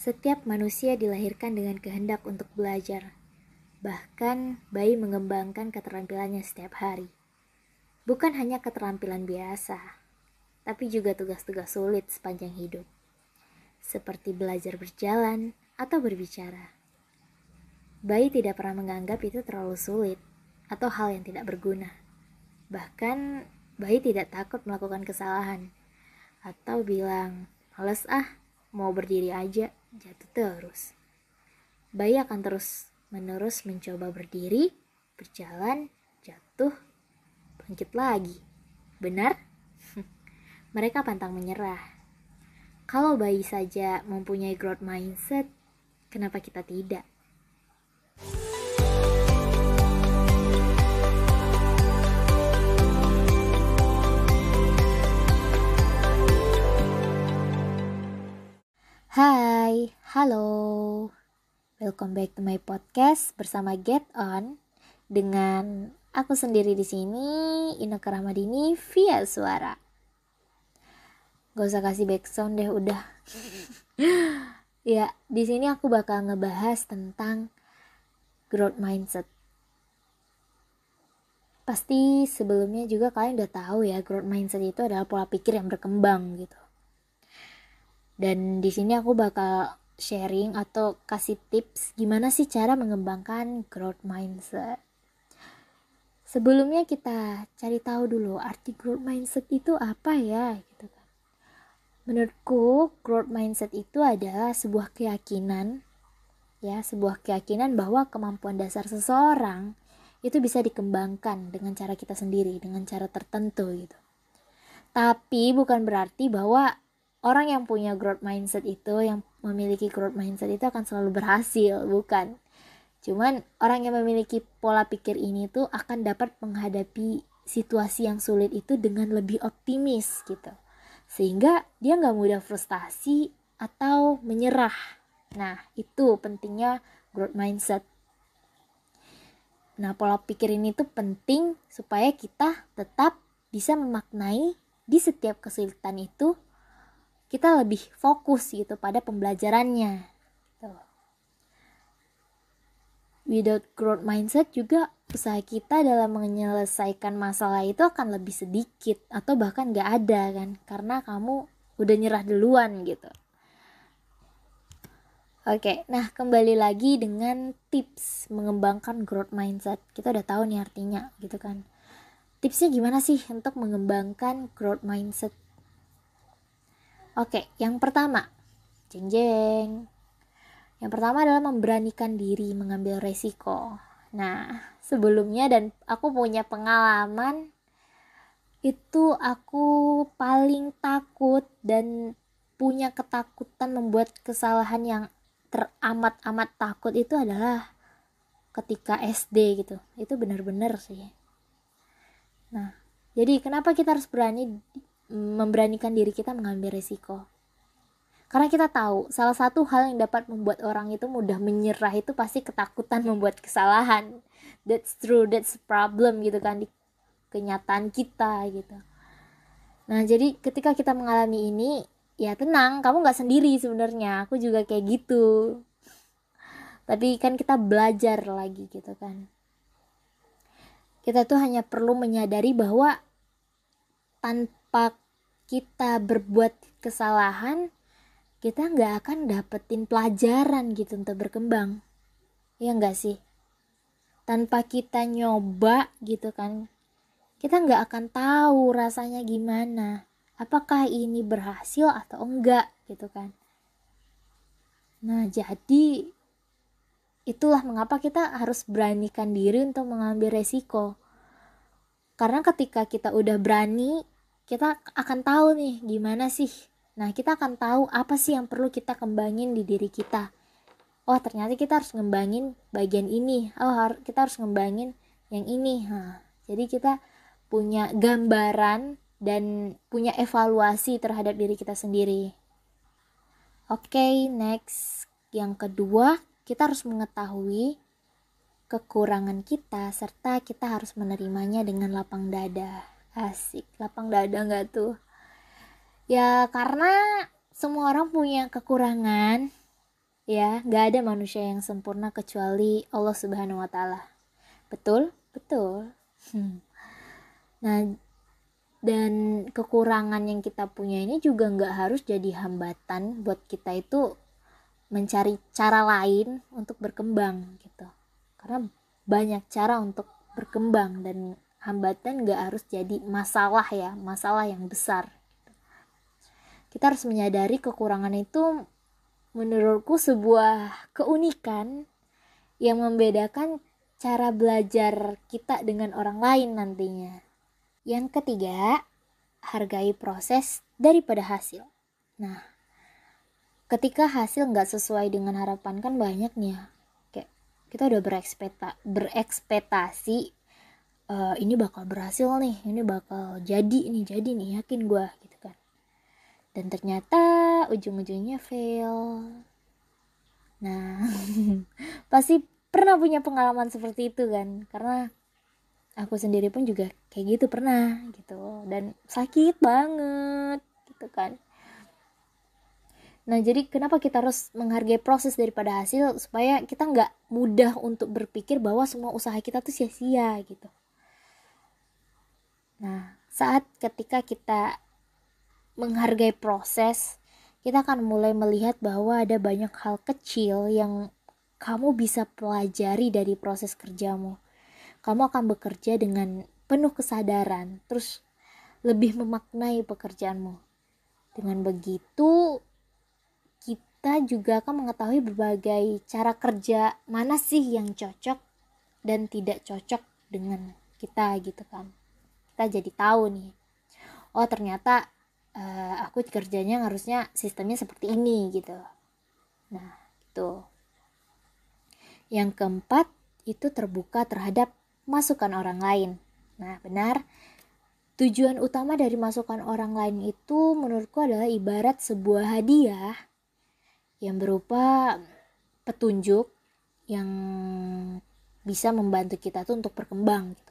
Setiap manusia dilahirkan dengan kehendak untuk belajar. Bahkan, bayi mengembangkan keterampilannya setiap hari. Bukan hanya keterampilan biasa, tapi juga tugas-tugas sulit sepanjang hidup. Seperti belajar berjalan atau berbicara. Bayi tidak pernah menganggap itu terlalu sulit atau hal yang tidak berguna. Bahkan, bayi tidak takut melakukan kesalahan atau bilang, males ah, mau berdiri aja jatuh terus. Bayi akan terus menerus mencoba berdiri, berjalan, jatuh, bangkit lagi. Benar? Mereka pantang menyerah. Kalau bayi saja mempunyai growth mindset, kenapa kita tidak? Halo. Welcome back to my podcast bersama Get On dengan aku sendiri di sini Inaka Ramadini via suara. Gak usah kasih background deh udah. ya, di sini aku bakal ngebahas tentang growth mindset. Pasti sebelumnya juga kalian udah tahu ya growth mindset itu adalah pola pikir yang berkembang gitu dan di sini aku bakal sharing atau kasih tips gimana sih cara mengembangkan growth mindset. Sebelumnya kita cari tahu dulu arti growth mindset itu apa ya gitu kan. Menurutku growth mindset itu adalah sebuah keyakinan ya, sebuah keyakinan bahwa kemampuan dasar seseorang itu bisa dikembangkan dengan cara kita sendiri, dengan cara tertentu gitu. Tapi bukan berarti bahwa orang yang punya growth mindset itu yang memiliki growth mindset itu akan selalu berhasil bukan? Cuman orang yang memiliki pola pikir ini tuh akan dapat menghadapi situasi yang sulit itu dengan lebih optimis gitu. Sehingga dia nggak mudah frustasi atau menyerah. Nah itu pentingnya growth mindset. Nah pola pikir ini tuh penting supaya kita tetap bisa memaknai di setiap kesulitan itu kita lebih fokus gitu pada pembelajarannya. Tuh. Without growth mindset juga usaha kita dalam menyelesaikan masalah itu akan lebih sedikit atau bahkan gak ada kan karena kamu udah nyerah duluan gitu. Oke, nah kembali lagi dengan tips mengembangkan growth mindset. Kita udah tahu nih artinya gitu kan. Tipsnya gimana sih untuk mengembangkan growth mindset Oke, yang pertama, jeng jeng. Yang pertama adalah memberanikan diri mengambil resiko. Nah, sebelumnya dan aku punya pengalaman itu aku paling takut dan punya ketakutan membuat kesalahan yang teramat-amat takut itu adalah ketika SD gitu. Itu benar-benar sih. Nah, jadi kenapa kita harus berani memberanikan diri kita mengambil risiko. Karena kita tahu, salah satu hal yang dapat membuat orang itu mudah menyerah itu pasti ketakutan membuat kesalahan. That's true, that's problem gitu kan di kenyataan kita gitu. Nah, jadi ketika kita mengalami ini, ya tenang, kamu nggak sendiri sebenarnya. Aku juga kayak gitu. Tapi kan kita belajar lagi gitu kan. Kita tuh hanya perlu menyadari bahwa tanpa kita berbuat kesalahan kita nggak akan dapetin pelajaran gitu untuk berkembang. Ya nggak sih? Tanpa kita nyoba gitu kan kita nggak akan tahu rasanya gimana. Apakah ini berhasil atau enggak gitu kan? Nah jadi itulah mengapa kita harus beranikan diri untuk mengambil resiko. Karena ketika kita udah berani kita akan tahu nih gimana sih. Nah kita akan tahu apa sih yang perlu kita kembangin di diri kita. Oh ternyata kita harus ngembangin bagian ini. Oh kita harus ngembangin yang ini. Nah, jadi kita punya gambaran dan punya evaluasi terhadap diri kita sendiri. Oke okay, next. Yang kedua kita harus mengetahui kekurangan kita serta kita harus menerimanya dengan lapang dada asik lapang dada nggak tuh? Ya karena semua orang punya kekurangan ya nggak ada manusia yang sempurna kecuali Allah Subhanahu Wa Taala. Betul? Betul. Hmm. nah dan kekurangan yang kita punya ini juga nggak harus jadi hambatan buat kita itu mencari cara lain untuk berkembang gitu. Karena banyak cara untuk berkembang dan hambatan nggak harus jadi masalah ya masalah yang besar kita harus menyadari kekurangan itu menurutku sebuah keunikan yang membedakan cara belajar kita dengan orang lain nantinya yang ketiga, hargai proses daripada hasil. Nah, ketika hasil nggak sesuai dengan harapan kan banyak nih ya. Kayak kita udah berekspekta berekspektasi uh, ini bakal berhasil nih, ini bakal jadi nih, jadi nih, yakin gue gitu kan. Dan ternyata ujung-ujungnya fail. Nah, pasti pernah punya pengalaman seperti itu kan, karena aku sendiri pun juga kayak gitu pernah gitu dan sakit banget gitu kan nah jadi kenapa kita harus menghargai proses daripada hasil supaya kita nggak mudah untuk berpikir bahwa semua usaha kita tuh sia-sia gitu nah saat ketika kita menghargai proses kita akan mulai melihat bahwa ada banyak hal kecil yang kamu bisa pelajari dari proses kerjamu kamu akan bekerja dengan penuh kesadaran, terus lebih memaknai pekerjaanmu. Dengan begitu, kita juga akan mengetahui berbagai cara kerja mana sih yang cocok dan tidak cocok dengan kita gitu kan. Kita jadi tahu nih. Oh, ternyata uh, aku kerjanya harusnya sistemnya seperti ini gitu. Nah, itu. Yang keempat, itu terbuka terhadap masukan orang lain. Nah, benar. Tujuan utama dari masukan orang lain itu menurutku adalah ibarat sebuah hadiah yang berupa petunjuk yang bisa membantu kita tuh untuk berkembang gitu.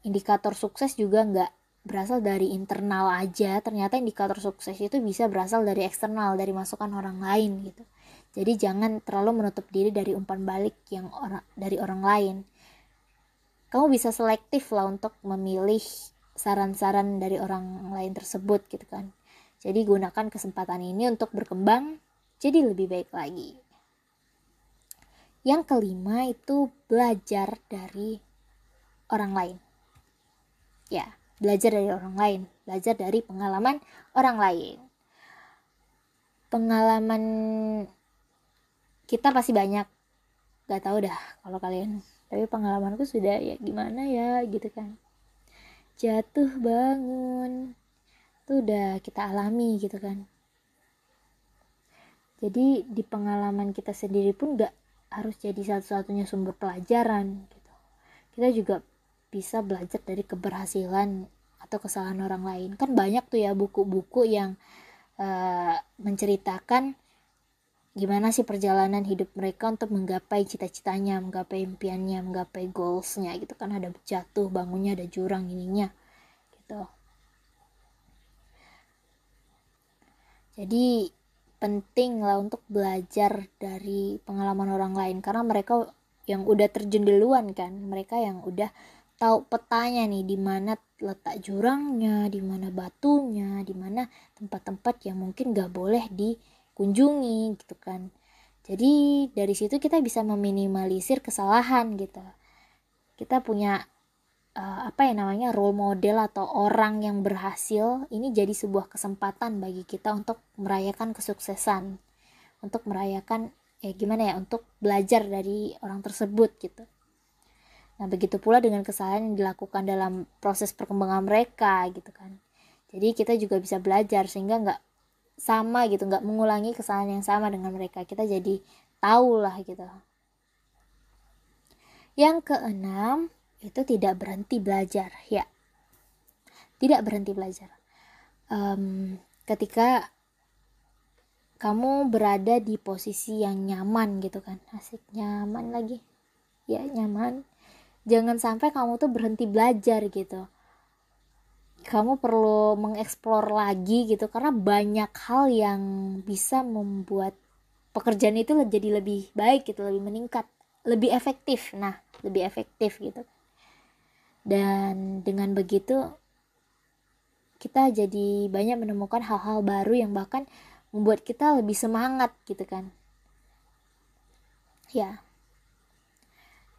Indikator sukses juga nggak berasal dari internal aja, ternyata indikator sukses itu bisa berasal dari eksternal, dari masukan orang lain gitu. Jadi jangan terlalu menutup diri dari umpan balik yang orang dari orang lain. Kamu bisa selektif lah untuk memilih saran-saran dari orang lain tersebut gitu kan. Jadi gunakan kesempatan ini untuk berkembang jadi lebih baik lagi. Yang kelima itu belajar dari orang lain. Ya, belajar dari orang lain, belajar dari pengalaman orang lain. Pengalaman kita pasti banyak. Gak tahu dah kalau kalian tapi pengalamanku sudah ya gimana ya gitu kan. Jatuh bangun itu udah kita alami gitu kan. Jadi di pengalaman kita sendiri pun gak harus jadi satu-satunya sumber pelajaran gitu. Kita juga bisa belajar dari keberhasilan atau kesalahan orang lain. Kan banyak tuh ya buku-buku yang uh, menceritakan gimana sih perjalanan hidup mereka untuk menggapai cita-citanya, menggapai impiannya, menggapai goalsnya gitu kan. Ada jatuh, bangunnya, ada jurang ininya gitu. Jadi penting lah untuk belajar dari pengalaman orang lain. Karena mereka yang udah terjun duluan kan, mereka yang udah tahu petanya nih di mana letak jurangnya, di mana batunya, di mana tempat-tempat yang mungkin gak boleh di kunjungi gitu kan. Jadi dari situ kita bisa meminimalisir kesalahan gitu. Kita punya uh, apa ya namanya role model atau orang yang berhasil ini jadi sebuah kesempatan bagi kita untuk merayakan kesuksesan. Untuk merayakan ya gimana ya untuk belajar dari orang tersebut gitu nah begitu pula dengan kesalahan yang dilakukan dalam proses perkembangan mereka gitu kan. Jadi kita juga bisa belajar sehingga nggak sama gitu nggak mengulangi kesalahan yang sama dengan mereka. Kita jadi tahu lah gitu. Yang keenam itu tidak berhenti belajar ya. Tidak berhenti belajar. Um, ketika kamu berada di posisi yang nyaman gitu kan. Asik nyaman lagi. Ya nyaman jangan sampai kamu tuh berhenti belajar gitu. Kamu perlu mengeksplor lagi gitu karena banyak hal yang bisa membuat pekerjaan itu jadi lebih baik gitu lebih meningkat lebih efektif. Nah lebih efektif gitu. Dan dengan begitu kita jadi banyak menemukan hal-hal baru yang bahkan membuat kita lebih semangat gitu kan. Ya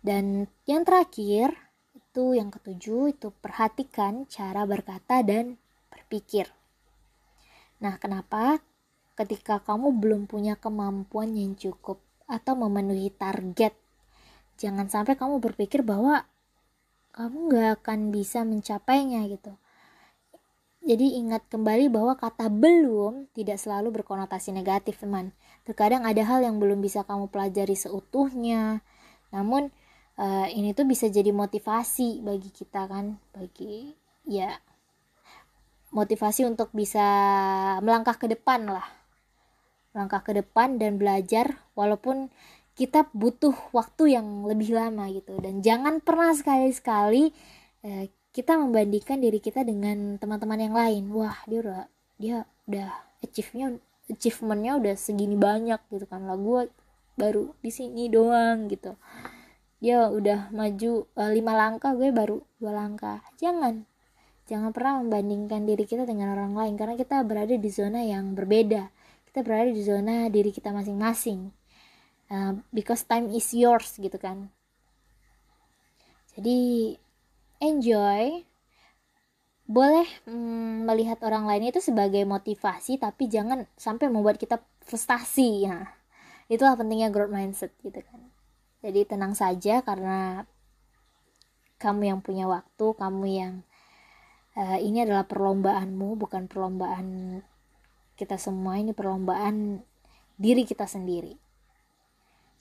dan yang terakhir itu yang ketujuh itu perhatikan cara berkata dan berpikir nah kenapa ketika kamu belum punya kemampuan yang cukup atau memenuhi target jangan sampai kamu berpikir bahwa kamu gak akan bisa mencapainya gitu jadi ingat kembali bahwa kata belum tidak selalu berkonotasi negatif teman. Terkadang ada hal yang belum bisa kamu pelajari seutuhnya. Namun uh, ini tuh bisa jadi motivasi bagi kita kan, bagi ya motivasi untuk bisa melangkah ke depan lah. Melangkah ke depan dan belajar walaupun kita butuh waktu yang lebih lama gitu. Dan jangan pernah sekali-sekali uh, kita membandingkan diri kita dengan teman-teman yang lain. Wah dia udah dia udah achieve-nya achievementnya udah segini banyak gitu kan. Lah gue baru di sini doang gitu dia udah maju uh, lima langkah gue baru dua langkah. Jangan jangan pernah membandingkan diri kita dengan orang lain karena kita berada di zona yang berbeda. Kita berada di zona diri kita masing-masing. Uh, because time is yours gitu kan. Jadi enjoy. Boleh mm, melihat orang lain itu sebagai motivasi tapi jangan sampai membuat kita frustasi. Ya itulah pentingnya growth mindset gitu kan jadi tenang saja karena kamu yang punya waktu kamu yang uh, ini adalah perlombaanmu bukan perlombaan kita semua ini perlombaan diri kita sendiri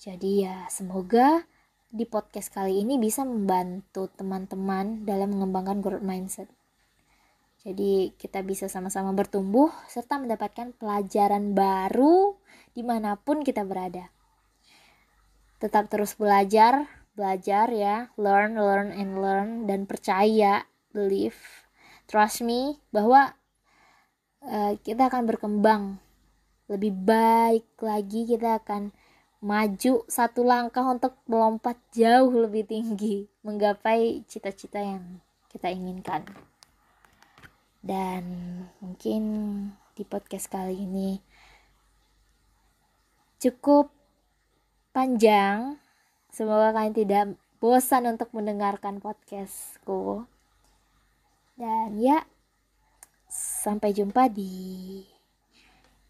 jadi ya semoga di podcast kali ini bisa membantu teman-teman dalam mengembangkan growth mindset. Jadi kita bisa sama-sama bertumbuh serta mendapatkan pelajaran baru di mana pun kita berada. Tetap terus belajar, belajar ya, learn, learn, and learn, dan percaya, believe, trust me, bahwa uh, kita akan berkembang. Lebih baik lagi, kita akan maju satu langkah untuk melompat jauh lebih tinggi menggapai cita-cita yang kita inginkan. Dan mungkin di podcast kali ini cukup panjang. Semoga kalian tidak bosan untuk mendengarkan podcastku. Dan ya sampai jumpa di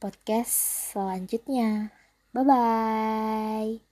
podcast selanjutnya. Bye bye.